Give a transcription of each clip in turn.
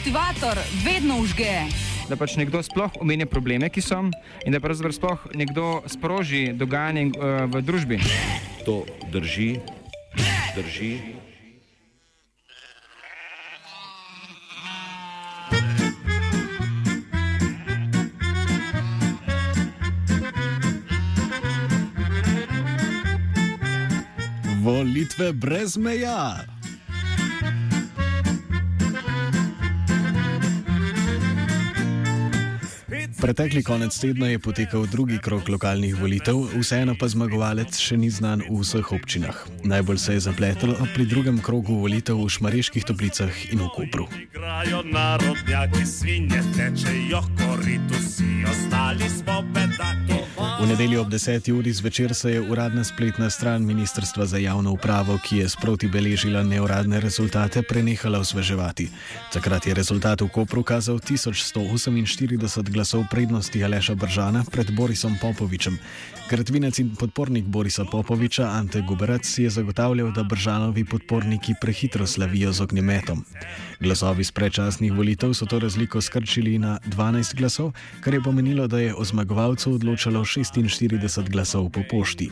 Kultivator vedno užge. Da pač nekdo sploh omenja probleme, ki so, in da pravzaprav sploh nekdo sproži dogajanje uh, v družbi. To drži, drži. Volitve brez meja. Pretekli konec tedna je potekal drugi krok lokalnih volitev, vseeno pa zmagovalec še ni znan v vseh občinah. Najbolj se je zapletlo pri drugem krogu volitev v Šmareških toplicah in v Kopru. V nedeljo ob 10. uri zvečer se je uradna spletna stran Ministrstva za javno upravo, ki je sproti beležila neuradne rezultate, prenehala osveževati. Takrat je rezultat v Kopru kazal 1148 glasov prednosti Aleša Bržana pred Borisom Popovičem. Kratvinec in podpornik Borisa Popoviča Ante Guberac je zagotavljal, da Bržanovi podporniki prehitro slavijo z ognjemetom. Glasovi z prečasnih volitev so to razliko skrčili na 12 glasov, kar je pomenilo, da je o zmagovalcu odločalo 46 glasov po pošti.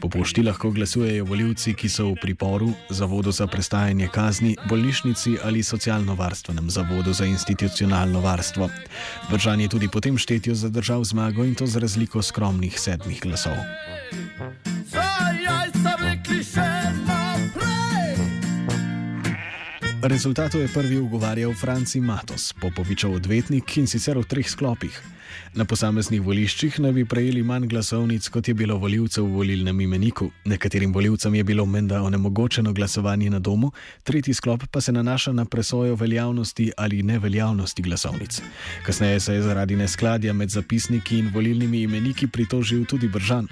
Po pošti lahko glasujejo voljivci, ki so v priporu, zavodu za prestajanje kazni, bolnišnici ali socialno-varstvenem zavodu za institucionalno varstvo. Bržan je tudi po tem štetju zadržal zmago in to z razliko skromnih sedmih glasov. Rezultatu je prvi ugovarjal Franci Matos, Popovičev odvetnik in sicer v treh sklopih. Na posameznih voliščih naj bi prejeli manj glasovnic, kot je bilo voljivcev v volilnem imeniku. Nekaterim voljivcem je bilo menda onemogočeno glasovanje na domu, tretji sklop pa se nanaša na presojo veljavnosti ali neveljavnosti glasovnic. Kasneje se je zaradi neskladja med zapisniki in volilnimi imeniki pritožil tudi Bržan.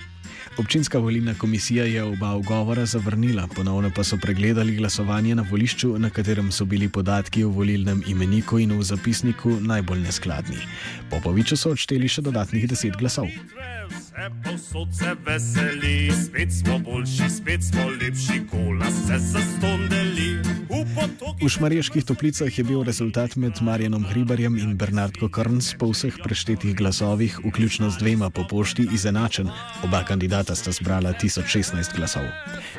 Občinska volilna komisija je oba ugovora zavrnila, ponovno pa so pregledali glasovanje na volišču, na katerem so bili podatki v volilnem imeniku in v zapisniku najbolj neskladni. Popoviču so odšteli še dodatnih deset glasov. Posod se veseli, spet smo boljši, spet smo lepši, kola se zastondeli. V Šmarjeških toplicah je bil rezultat med Marjanom Hribarjem in Bernardko Krns po vseh preštetih glasovih, vključno z dvema po pošti, izenačen. Oba kandidata sta zbrala 1016 glasov.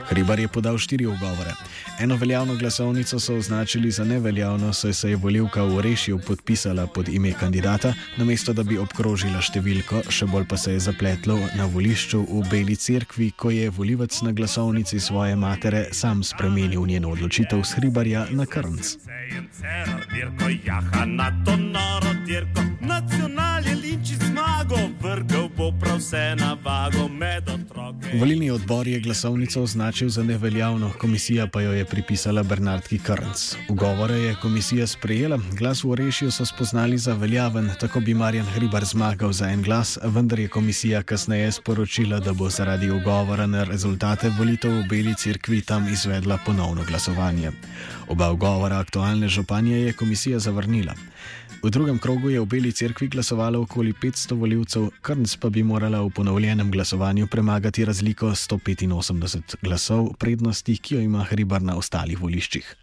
Hribar je podal štiri ugovore. Eno veljavno glasovnico so označili za neveljavno, saj se je volivka v Orešju podpisala pod ime kandidata, namesto da bi obkrožila številko, še bolj pa se je zapletlo na volišču v Beli cerkvi, ko je volivec na glasovnici svoje matere sam spremenil njeno odločitev s Hribarja na Krnc. Volilni odbor je glasovnico označil za neveljavno, komisija pa jo je pripisala Bernardki Krnc. Ugovore je komisija sprejela, glas v Orešju so spoznali za veljaven, tako bi Marjan Hribar zmagal za en glas, vendar je komisija kasneje sporočila, da bo zaradi ugovora na rezultate volitev v Beli cerkvi tam izvedla ponovno glasovanje. Oba ugovora aktualne županje je komisija zavrnila. V drugem krogu je v Beli cerkvi glasovalo okoli 500 voljivcev, Krnc pa bi morala v ponovljenem glasovanju premagati razliko 185 glasov prednosti, ki jo ima Hribar na ostalih voliščih.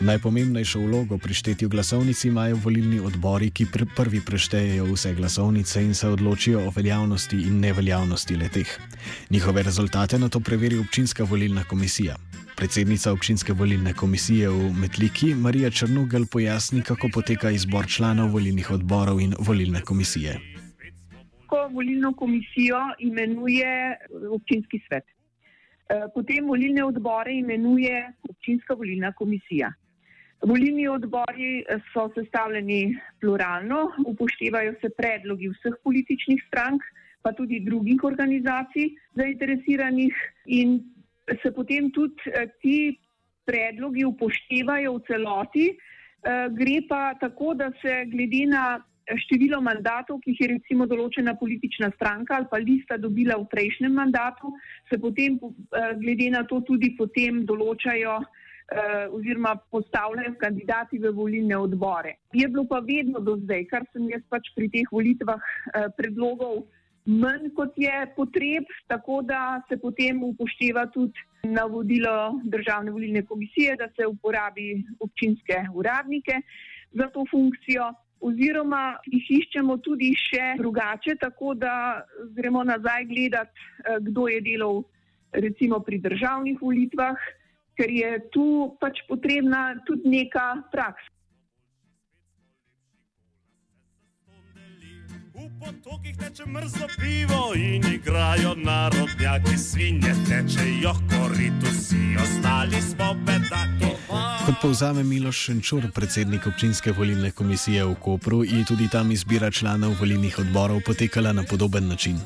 Najpomembnejšo vlogo pri štetju glasovnic imajo volilni odbori, ki pr prvi preštejejo vse glasovnice in se odločijo o veljavnosti in neveljavnosti leteh. Njihove rezultate na to preveri občinska volilna komisija. Predsednica občinske volilne komisije v Metliki Marija Črnugel pojasni, kako poteka izbor članov volilnih odborov in volilne komisije. Ko volilno komisijo imenuje občinski svet. Eh, potem volilne odbore imenuje občinska volilna komisija. Volilni odbori eh, so sestavljeni pluralno, upoštevajo se predlogi vseh političnih strank, pa tudi drugih organizacij zainteresiranih in se potem tudi eh, ti predlogi upoštevajo v celoti. Gre pa tako, da se glede na število mandatov, ki jih je recimo določena politična stranka ali pa lista dobila v prejšnjem mandatu, se potem eh, glede na to tudi potem določajo eh, oziroma postavljajo kandidati v volilne odbore. Je bilo pa vedno do zdaj, kar sem jaz pač pri teh volitvah eh, predlogov manj kot je potreb, tako da se potem upošteva tudi navodilo državne volilne komisije, da se uporabi občinske uradnike za to funkcijo oziroma jih iščemo tudi še drugače, tako da gremo nazaj gledati, eh, kdo je delal recimo pri državnih volitvah, ker je tu pač potrebna tudi neka praksa. Potokih teče mrzlo pivo in igrajo narodnjaki, svinje tečejo koritu, vsi ostali smo bedaki. Kot povzame Miloš Šenčur, predsednik občinske volilne komisije v Kopru, je tudi tam izbira članov volilnih odborov potekala na podoben način.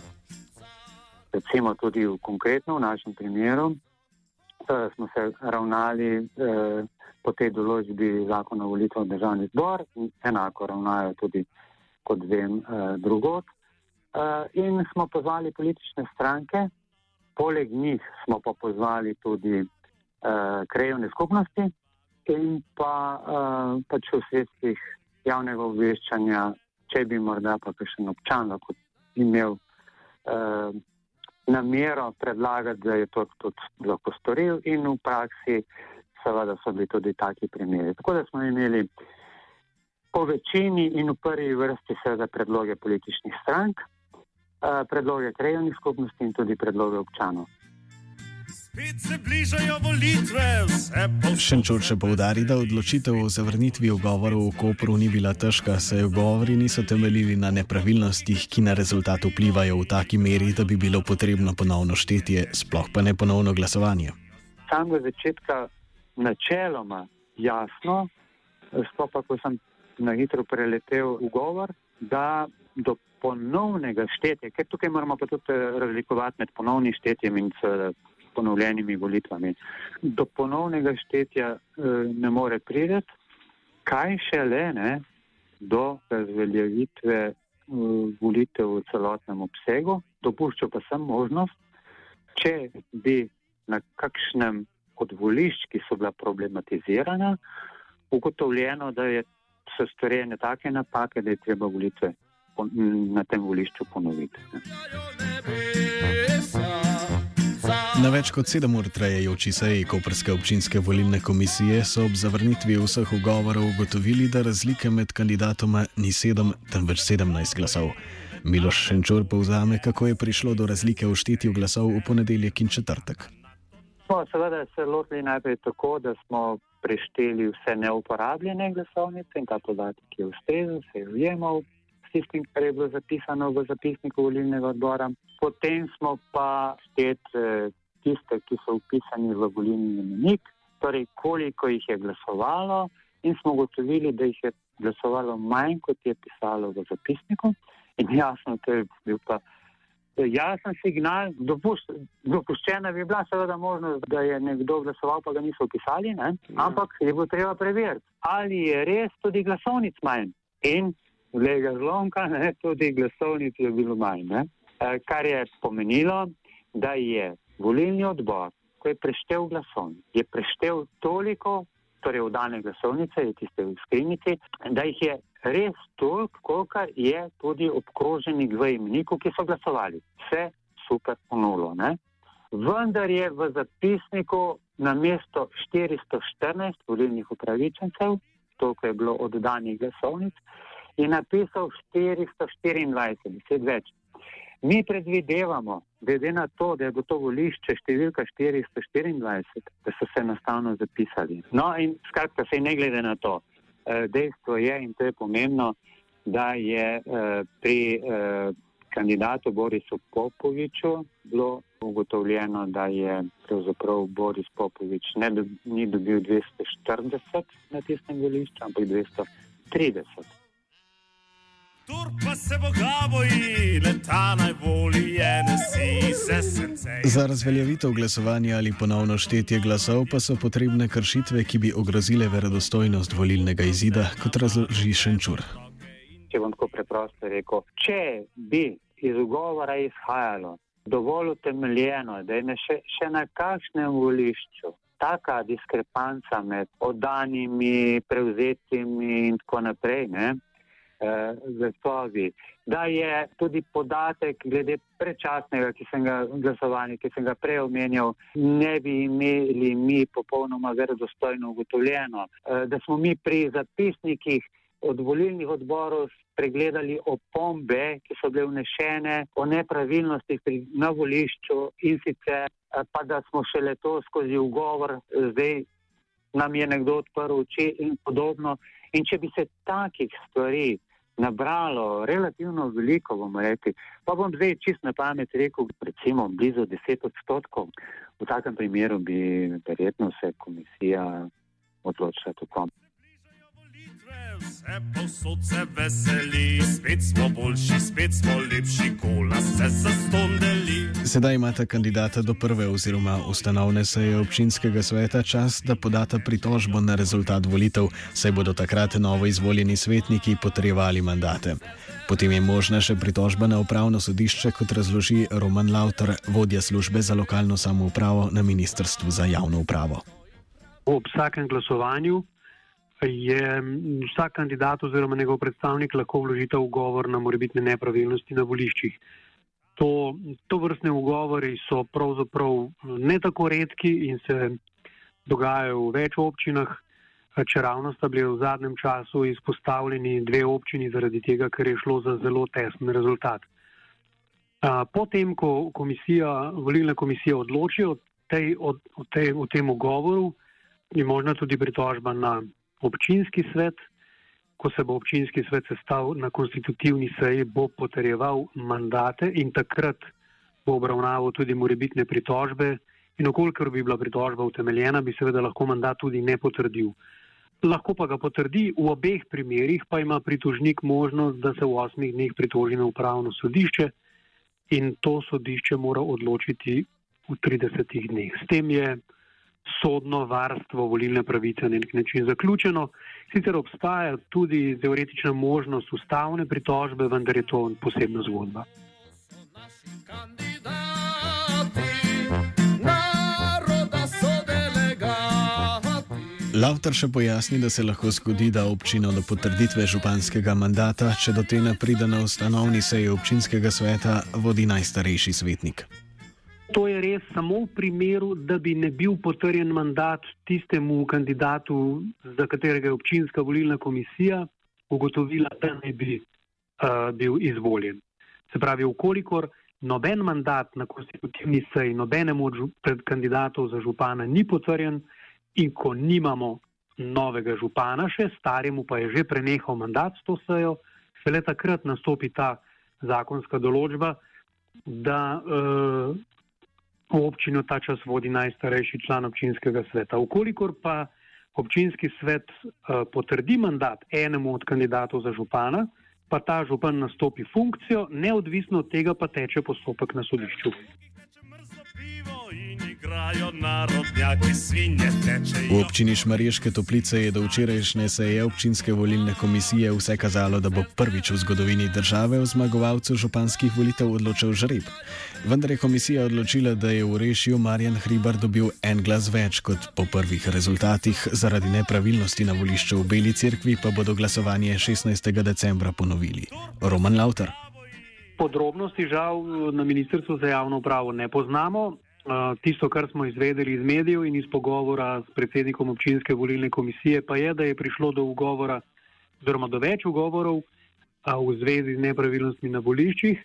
Recimo tudi v konkretno, v našem primeru, eh, smo se ravnali eh, po tej določbi zakona o volitvah v državni zbor in enako ravnajo tudi kot vem, uh, drugot. Uh, in smo pozvali politične stranke, poleg njih smo pa pozvali tudi uh, krajevne skupnosti in pa uh, pač v sredstvih javnega obveščanja, če bi morda pa še en občan lahko imel uh, namero predlagati, da je to tudi lahko storil in v praksi seveda so bili tudi taki primeri. Tako da smo imeli uh, po večini in v prvi vrsti seveda predloge političnih strank, eh, predloge krajovnih skupnosti in tudi predloge občanov. Šenčur še povdari, da odločitev o zavrnitvi ugovorov v Kopru ni bila težka, saj ugovori niso temeljili na nepravilnostih, ki na rezultat vplivajo v taki meri, da bi bilo potrebno ponovno štetje, sploh pa ne ponovno glasovanje. Samega začetka načeloma jasno, sploh pa ko sem na hitro preletel ugovor, da do ponovnega štetja, ker tukaj moramo pa tudi eh, razlikovati med ponovnim štetjem in ponovljenimi volitvami, do ponovnega štetja eh, ne more prideti, kaj šele ne, do razveljavitve eh, volitev v celotnem obsegu, dopušča pa sem možnost, če bi na kakšnem od volišč, ki so bila problematizirana, ugotovljeno, da je so storjene take napake, da je treba volitve na tem volišču ponoviti. Na več kot sedem ur trajajoči seji Koperske občinske volilne komisije so ob zavrnitvi vseh ugovorov ugotovili, da razlike med kandidatoma ni sedem, temveč sedemnajst glasov. Miloš Šenčur povzame, kako je prišlo do razlike v štetju glasov v ponedeljek in četrtek. Smo seveda se lotili najprej tako, da smo prešteli vse neuporabljene glasovnice in ta podatek je ustrezen, se je ujemal s tistim, kar je bilo zapisano v zapisniku volilnega odbora. Potem smo pa spet eh, tiste, ki so upisani v volilni imenik, torej koliko jih je glasovalo in smo ugotovili, da jih je glasovalo manj, kot je pisalo v zapisniku. In jasno, to je bil pa jasen signal, dopuščena bi bila seveda možnost, da je nekdo glasoval, pa ga niso pisali, ne? Ja. ampak je bilo treba preveriti, ali je res tudi glasovnic manj. In vlega zlomka, ne? tudi glasovnic je bilo manj. Ne? E, kar je pomenilo, da je volilni odbor, ko je preštev glasovnic, je preštev toliko, torej v dane glasovnice, tiste v skrinjici, da jih je res toliko, koliko je tudi obkroženih v imeniku, ki so glasovali. Vse super ponulo. Ne? Vendar je v zapisniku na mesto 414 volilnih upravičencev, toliko je bilo oddanih glasovnic, je napisal 424, deset več. Mi predvidevamo, glede na to, da je bilo to volišče številka 424, da so se enostavno zapisali. No in skratka, se ne glede na to. Eh, dejstvo je, in to je pomembno, da je eh, pri eh, kandidatu Borisu Popoviču bilo ugotovljeno, da je pravzaprav Boris Popovič ne ni dobil 240 na tistem volišču, ampak 230. Pa se Boga boji, leta najbolj je nasi se srce. Za razveljavitev glasovanja ali ponovno štetje glasov pa so potrebne kršitve, ki bi ogrozile verodostojnost volilnega izida, kot razloži Šenčur. Če bom tako preprosto rekel, če bi iz ugovora izhajalo dovolj utemeljeno, da je še, še na kakšnem volišču taka diskrepanca med oddanimi, prevzetimi in tako naprej. Ne? Glasovi, da je tudi podatek glede prečasnega ki ga, glasovanja, ki sem ga prej omenjal, ne bi imeli mi popolnoma verodostojno ugotovljeno, da smo mi pri zapisnikih od volilnih odborov pregledali opombe, ki so bile vnešene o nepravilnostih pri, na volišču in sicer pa da smo šele to skozi ugovor zdaj nam je nekdo odprl oči in podobno. In če bi se takih stvari nabralo relativno veliko, bomo rekli. Pa bom zdaj čist na pamet rekel, recimo blizu 10 odstotkov. V takem primeru bi verjetno se komisija odločila tako. Vse posod se veseli, spet smo boljši, spet smo lepši, kola se zastondeli. Sedaj imata kandidata do prve oziroma ustanovne seje občinskega sveta čas, da podata pritožbo na rezultat volitev, saj bodo takrat novo izvoljeni svetniki potrebovali mandate. Potem je možna še pritožba na upravno sodišče, kot razloži Roman Lauter, vodja službe za lokalno samoupravo na Ministrstvu za javno upravo. Ob vsakem glasovanju je vsak kandidat oziroma njegov predstavnik lahko vložite ugovor na morebitne nepravilnosti na voliščih. To, to vrstne ugovori so pravzaprav ne tako redki in se dogajajo v več občinah, če ravno sta bili v zadnjem času izpostavljeni dve občini zaradi tega, ker je šlo za zelo tesen rezultat. Potem, ko komisija, volilna komisija odloči o, tej, o, o, tej, o tem ugovoru, je možna tudi pritožba na občinski svet, ko se bo občinski svet sestav na konstitutivni seji, bo potrjeval mandate in takrat bo obravnaval tudi morebitne pritožbe in okolikor bi bila pritožba utemeljena, bi seveda lahko mandat tudi ne potrdil. Lahko pa ga potrdi, v obeh primerjih pa ima pritožnik možnost, da se v osmih dneh pritoži na upravno sodišče in to sodišče mora odločiti v 30 dneh. S tem je sodno varstvo volilne pravice na nek način zaključeno. Sicer obstaja tudi teoretična možnost ustavne pritožbe, vendar je to posebna zgodba. Lauter še pojasni, da se lahko zgodi, da občina do potrditve županskega mandata, če do te ne pride na ustanovni seji občinskega sveta, vodi najstarejši svetnik. To je res samo v primeru, da bi ne bil potrjen mandat tistemu kandidatu, za katerega je občinska volilna komisija ugotovila, da ne bi uh, bil izvoljen. Se pravi, ukolikor noben mandat na konstitutivni seji, nobenemu od kandidatov za župana ni potrjen in ko nimamo novega župana še, staremu pa je že prenehal mandat s to sejo, šele takrat nastopi ta zakonska določba, da uh, občino ta čas vodi najstarejši član občinskega sveta. Ukolikor pa občinski svet uh, potrdi mandat enemu od kandidatov za župana, pa ta župan nastopi funkcijo, neodvisno od tega pa teče postopek na sodišču. V občini Šmarješke toplice je do včerajšnje seje občinske volilne komisije vse kazalo, da bo prvič v zgodovini države o zmagovalcu županskih volitev odločil žreb. Vendar je komisija odločila, da je v rešju Marjan Hribar dobil en glas več kot po prvih rezultatih, zaradi nepravilnosti na volišču v Beli cerkvi pa bodo glasovanje 16. decembra ponovili. Roman Lauter. Podrobnosti žal na Ministrstvu za javno upravo ne poznamo. Tisto, kar smo izvedeli iz medijev in iz pogovora s predsednikom občinske volilne komisije, pa je, da je prišlo do ugovora, oziroma do več ugovorov v zvezi z nepravilnostmi na voliščih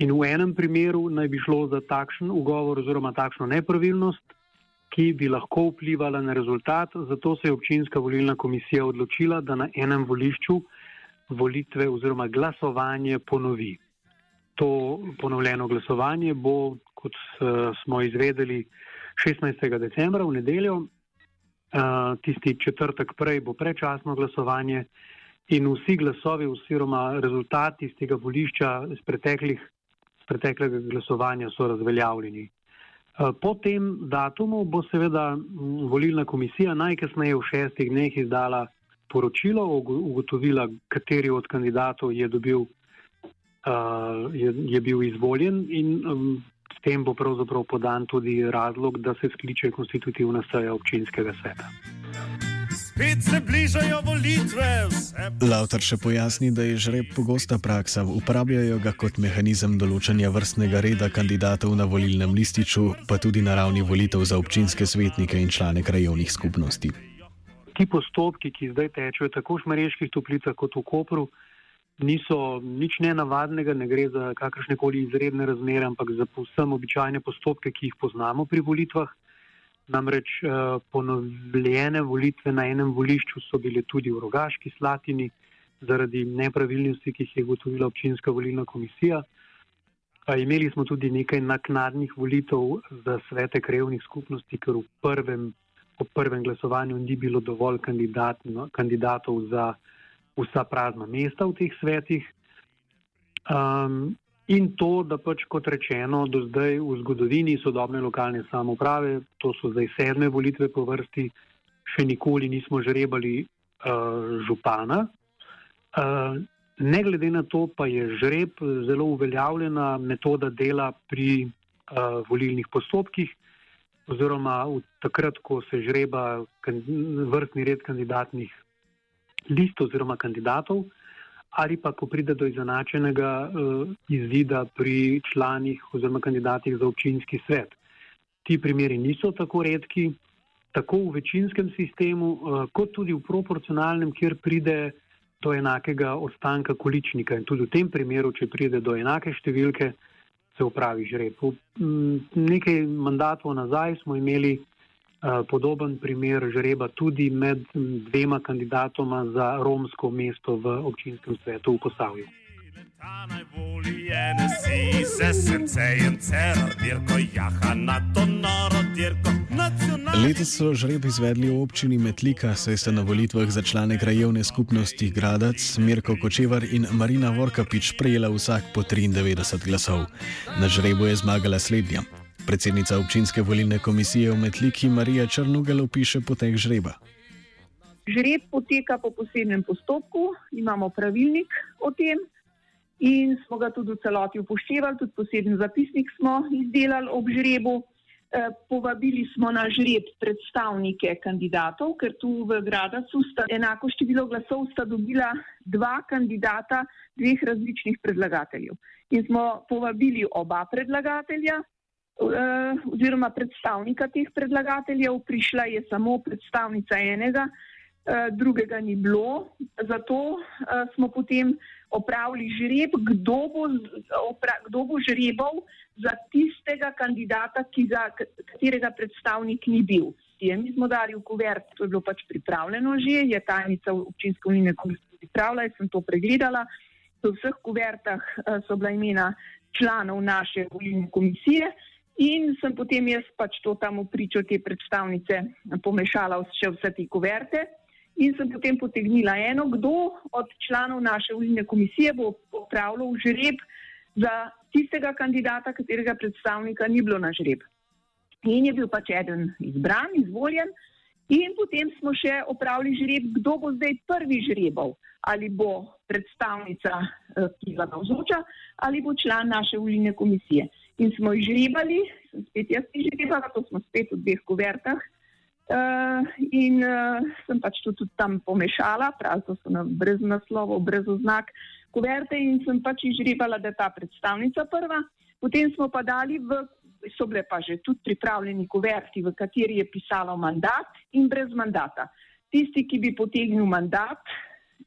In v enem primeru naj bi šlo za takšen ugovor oziroma takšno nepravilnost, ki bi lahko vplivala na rezultat. Zato se je občinska volilna komisija odločila, da na enem volišču volitve oziroma glasovanje ponovi. To ponovljeno glasovanje bo, kot uh, smo izvedeli, 16. decembra v nedeljo, uh, tisti četrtek prej bo prečasno glasovanje in vsi glasovi oziroma rezultati iz tega volišča iz preteklih, preteklega glasovanja so razveljavljeni. Uh, po tem datumu bo seveda volilna komisija najkasneje v šestih dneh izdala poročilo, ugotovila, kateri od kandidatov je, dobil, je, je bil izvoljen in um, s tem bo pravzaprav podan tudi razlog, da se skliče konstitutivna seja občinskega sveta. Spet se bližajo volitve. Lauter še pojasni, da je žreb pogosta praksa, uporabljajo ga kot mehanizem določanja vrstnega reda kandidatov na volilnem lističu, pa tudi na ravni volitev za občinske svetnike in člane krajovnih skupnosti ti postopki, ki zdaj tečejo tako v Šmareških toplicah kot v Kopru, niso nič nenavadnega, ne gre za kakršne koli izredne razmere, ampak za povsem običajne postopke, ki jih poznamo pri volitvah. Namreč eh, ponovljene volitve na enem volišču so bile tudi v Rogaški Slatini zaradi nepravilnosti, ki jih je ugotovila občinska volilna komisija. Imeli smo tudi nekaj naknadnih volitev za svete krevnih skupnosti, ker v prvem prvem glasovanju ni bilo dovolj kandidat, no, kandidatov za vsa prazna mesta v teh svetih. Um, in to, da pač kot rečeno, do zdaj v zgodovini sodobne lokalne samoprave, to so zdaj sedme volitve po vrsti, še nikoli nismo žrebali uh, župana. Uh, ne glede na to, pa je žreb zelo uveljavljena metoda dela pri uh, volilnih postopkih oziroma v takrat, ko se žreba vrstni red kandidatnih list oziroma kandidatov, ali pa ko pride do izenačenega uh, izida pri članih oziroma kandidatih za občinski svet. Ti primeri niso tako redki, tako v večinskem sistemu, uh, kot tudi v proporcionalnem, kjer pride do enakega ostanka količnika. In tudi v tem primeru, če pride do enake številke, se upravi žreb. Nekaj mandatov nazaj smo imeli podoben primer žreba tudi med dvema kandidatoma za romsko mesto v občinskem svetu v Posavju. Letos so žreb izvedli v občini Metlika, saj sta na volitvah za člane krajevne skupnosti Gradac, Mirko Kočevar in Marina Vorkapič prejela vsak po 93 glasov. Na žrebu je zmagala slednja. Predsednica občinske volilne komisije v Metliki Marija Črnugel opiše potek žreba. Žreb poteka po posebnem postopku, imamo pravilnik o tem in smo ga tudi v celoti upoštevali, tudi poseben zapisnik smo izdelali ob žrebu. E, povabili smo na žreb predstavnike kandidatov, ker tu v Gradacu sta enako število glasov sta dobila dva kandidata dveh različnih predlagateljev. In smo povabili oba predlagatelja oziroma predstavnika teh predlagateljev, prišla je samo predstavnica enega, e, drugega ni bilo, zato smo potem opravili žreb, kdo bo, opra, kdo bo žrebal za tistega kandidata, za katerega predstavnik ni bil. Mi smo dali v kuvert, to je bilo pač pripravljeno že, je tajnica občinske volilne komisije pripravila, jaz sem to pregledala. V vseh kuvertah so bila imena članov naše volilne komisije in sem potem jaz pač to tam v pričo te predstavnice pomešala vse, vse te kuverte in sem potem potegnila eno, kdo od članov naše volilne komisije bo opravljal žreb za tistega kandidata, katerega predstavnika ni bilo na žreb. In je bil pač eden izbran, izvoljen, in potem smo še opravili žreb, kdo bo zdaj prvi žrebal, ali bo predstavnica, eh, ki ga navzoča, ali bo član naše volilne komisije. In smo žrebali, spet jaz žrebala, to smo spet v dveh kuvertah. Uh, in uh, sem pač to tudi tam pomešala, pravzaprav so na brez naslovov, brez oznak kuverte in sem pač izžrebala, da je ta predstavnica prva. Potem smo pa dali v, so bile pa že tudi pripravljeni kuverti, v kateri je pisalo mandat in brez mandata. Tisti, ki bi potegnil mandat,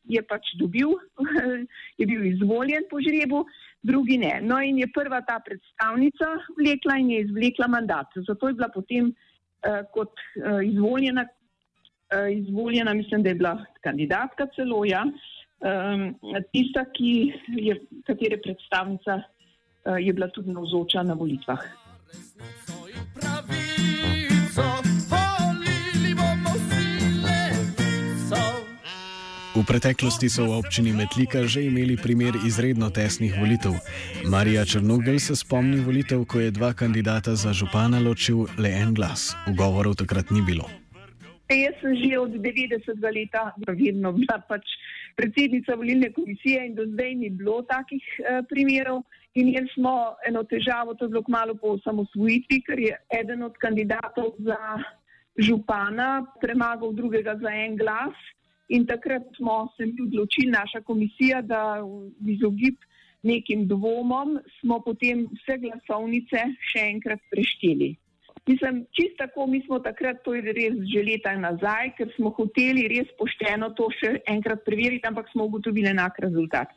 je pač dobil, je bil izvoljen po žrebu, drugi ne. No in je prva ta predstavnica vlekla in je izvlekla mandat. Zato je bila potem uh, kot uh, izvoljena, uh, izvoljena, mislim, da je bila kandidatka celo, ja, um, tista, ki je, katere predstavnica uh, je bila tudi navzoča na volitvah. V preteklosti so v občini Metlika že imeli primer izredno tesnih volitev. Marija Črnogel se spomni volitev, ko je dva kandidata za župana ločil le en glas. Ugovorov takrat ni bilo. Jaz sem že od 90. leta vedno bila pač predsednica volilne komisije in do zdaj ni bilo takih eh, primerov. In jaz smo eno težavo, to je bilo kmalo po osamosvojitvi, ker je eden od kandidatov za župana premagal drugega za en glas. In takrat smo se mi odločili, naša komisija, da v izogib nekim dvomom smo potem vse glasovnice še enkrat prešteli. Mislim, čisto tako, mi smo takrat, to je res že leta nazaj, ker smo hoteli res pošteno to še enkrat preveriti, ampak smo ugotovili enak rezultat.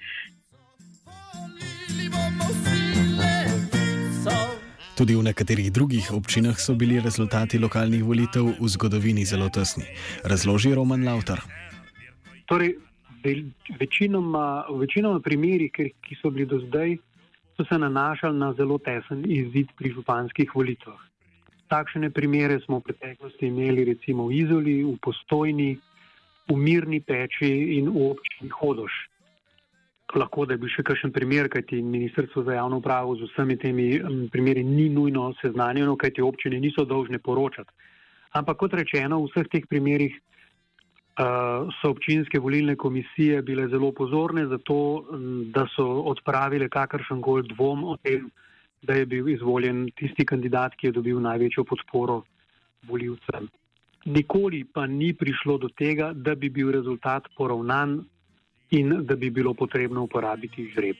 Tudi v nekaterih drugih občinah so bili rezultati lokalnih volitev v zgodovini zelo tesni. Razloži Roman Lauter. Torej, večinoma, v večinoma primerih, ki so bili do zdaj, so se nanašali na zelo tesen izid pri županskih volitvah. Takšne primere smo v preteklosti imeli recimo v Izoli, v Postojni, v Mirni peči in v občini Hodoš. Lahko da bil še kakšen primer, kajti Ministrstvo za javno upravo z vsemi temi primeri ni nujno seznanjeno, kajti občine niso dolžne poročati. Ampak kot rečeno, v vseh teh primerih so občinske volilne komisije bile zelo pozorne za to, da so odpravile kakršen koli dvom o tem, da je bil izvoljen tisti kandidat, ki je dobil največjo podporo voljivcem. Nikoli pa ni prišlo do tega, da bi bil rezultat poravnan in da bi bilo potrebno uporabiti žreb.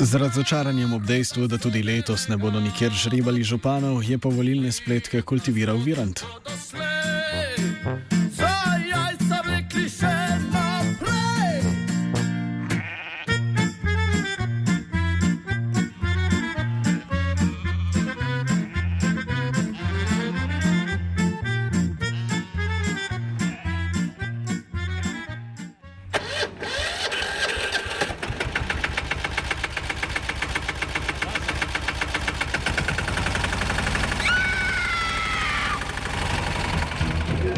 Z razočaranjem ob dejstvu, da tudi letos ne bodo nikjer žrebali županov, je po volilne spletke kultiviral Virant.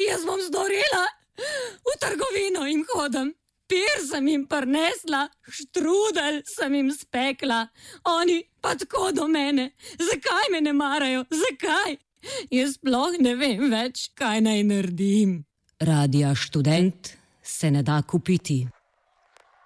Jaz bom zdorela v trgovino in hodem. Pir sem jim prnesla, štrudel sem jim spekla, oni pa tako do mene. Zakaj me ne marajo? Zakaj? Jaz sploh ne vem več, kaj naj naredim. Radija študent se ne da kupiti.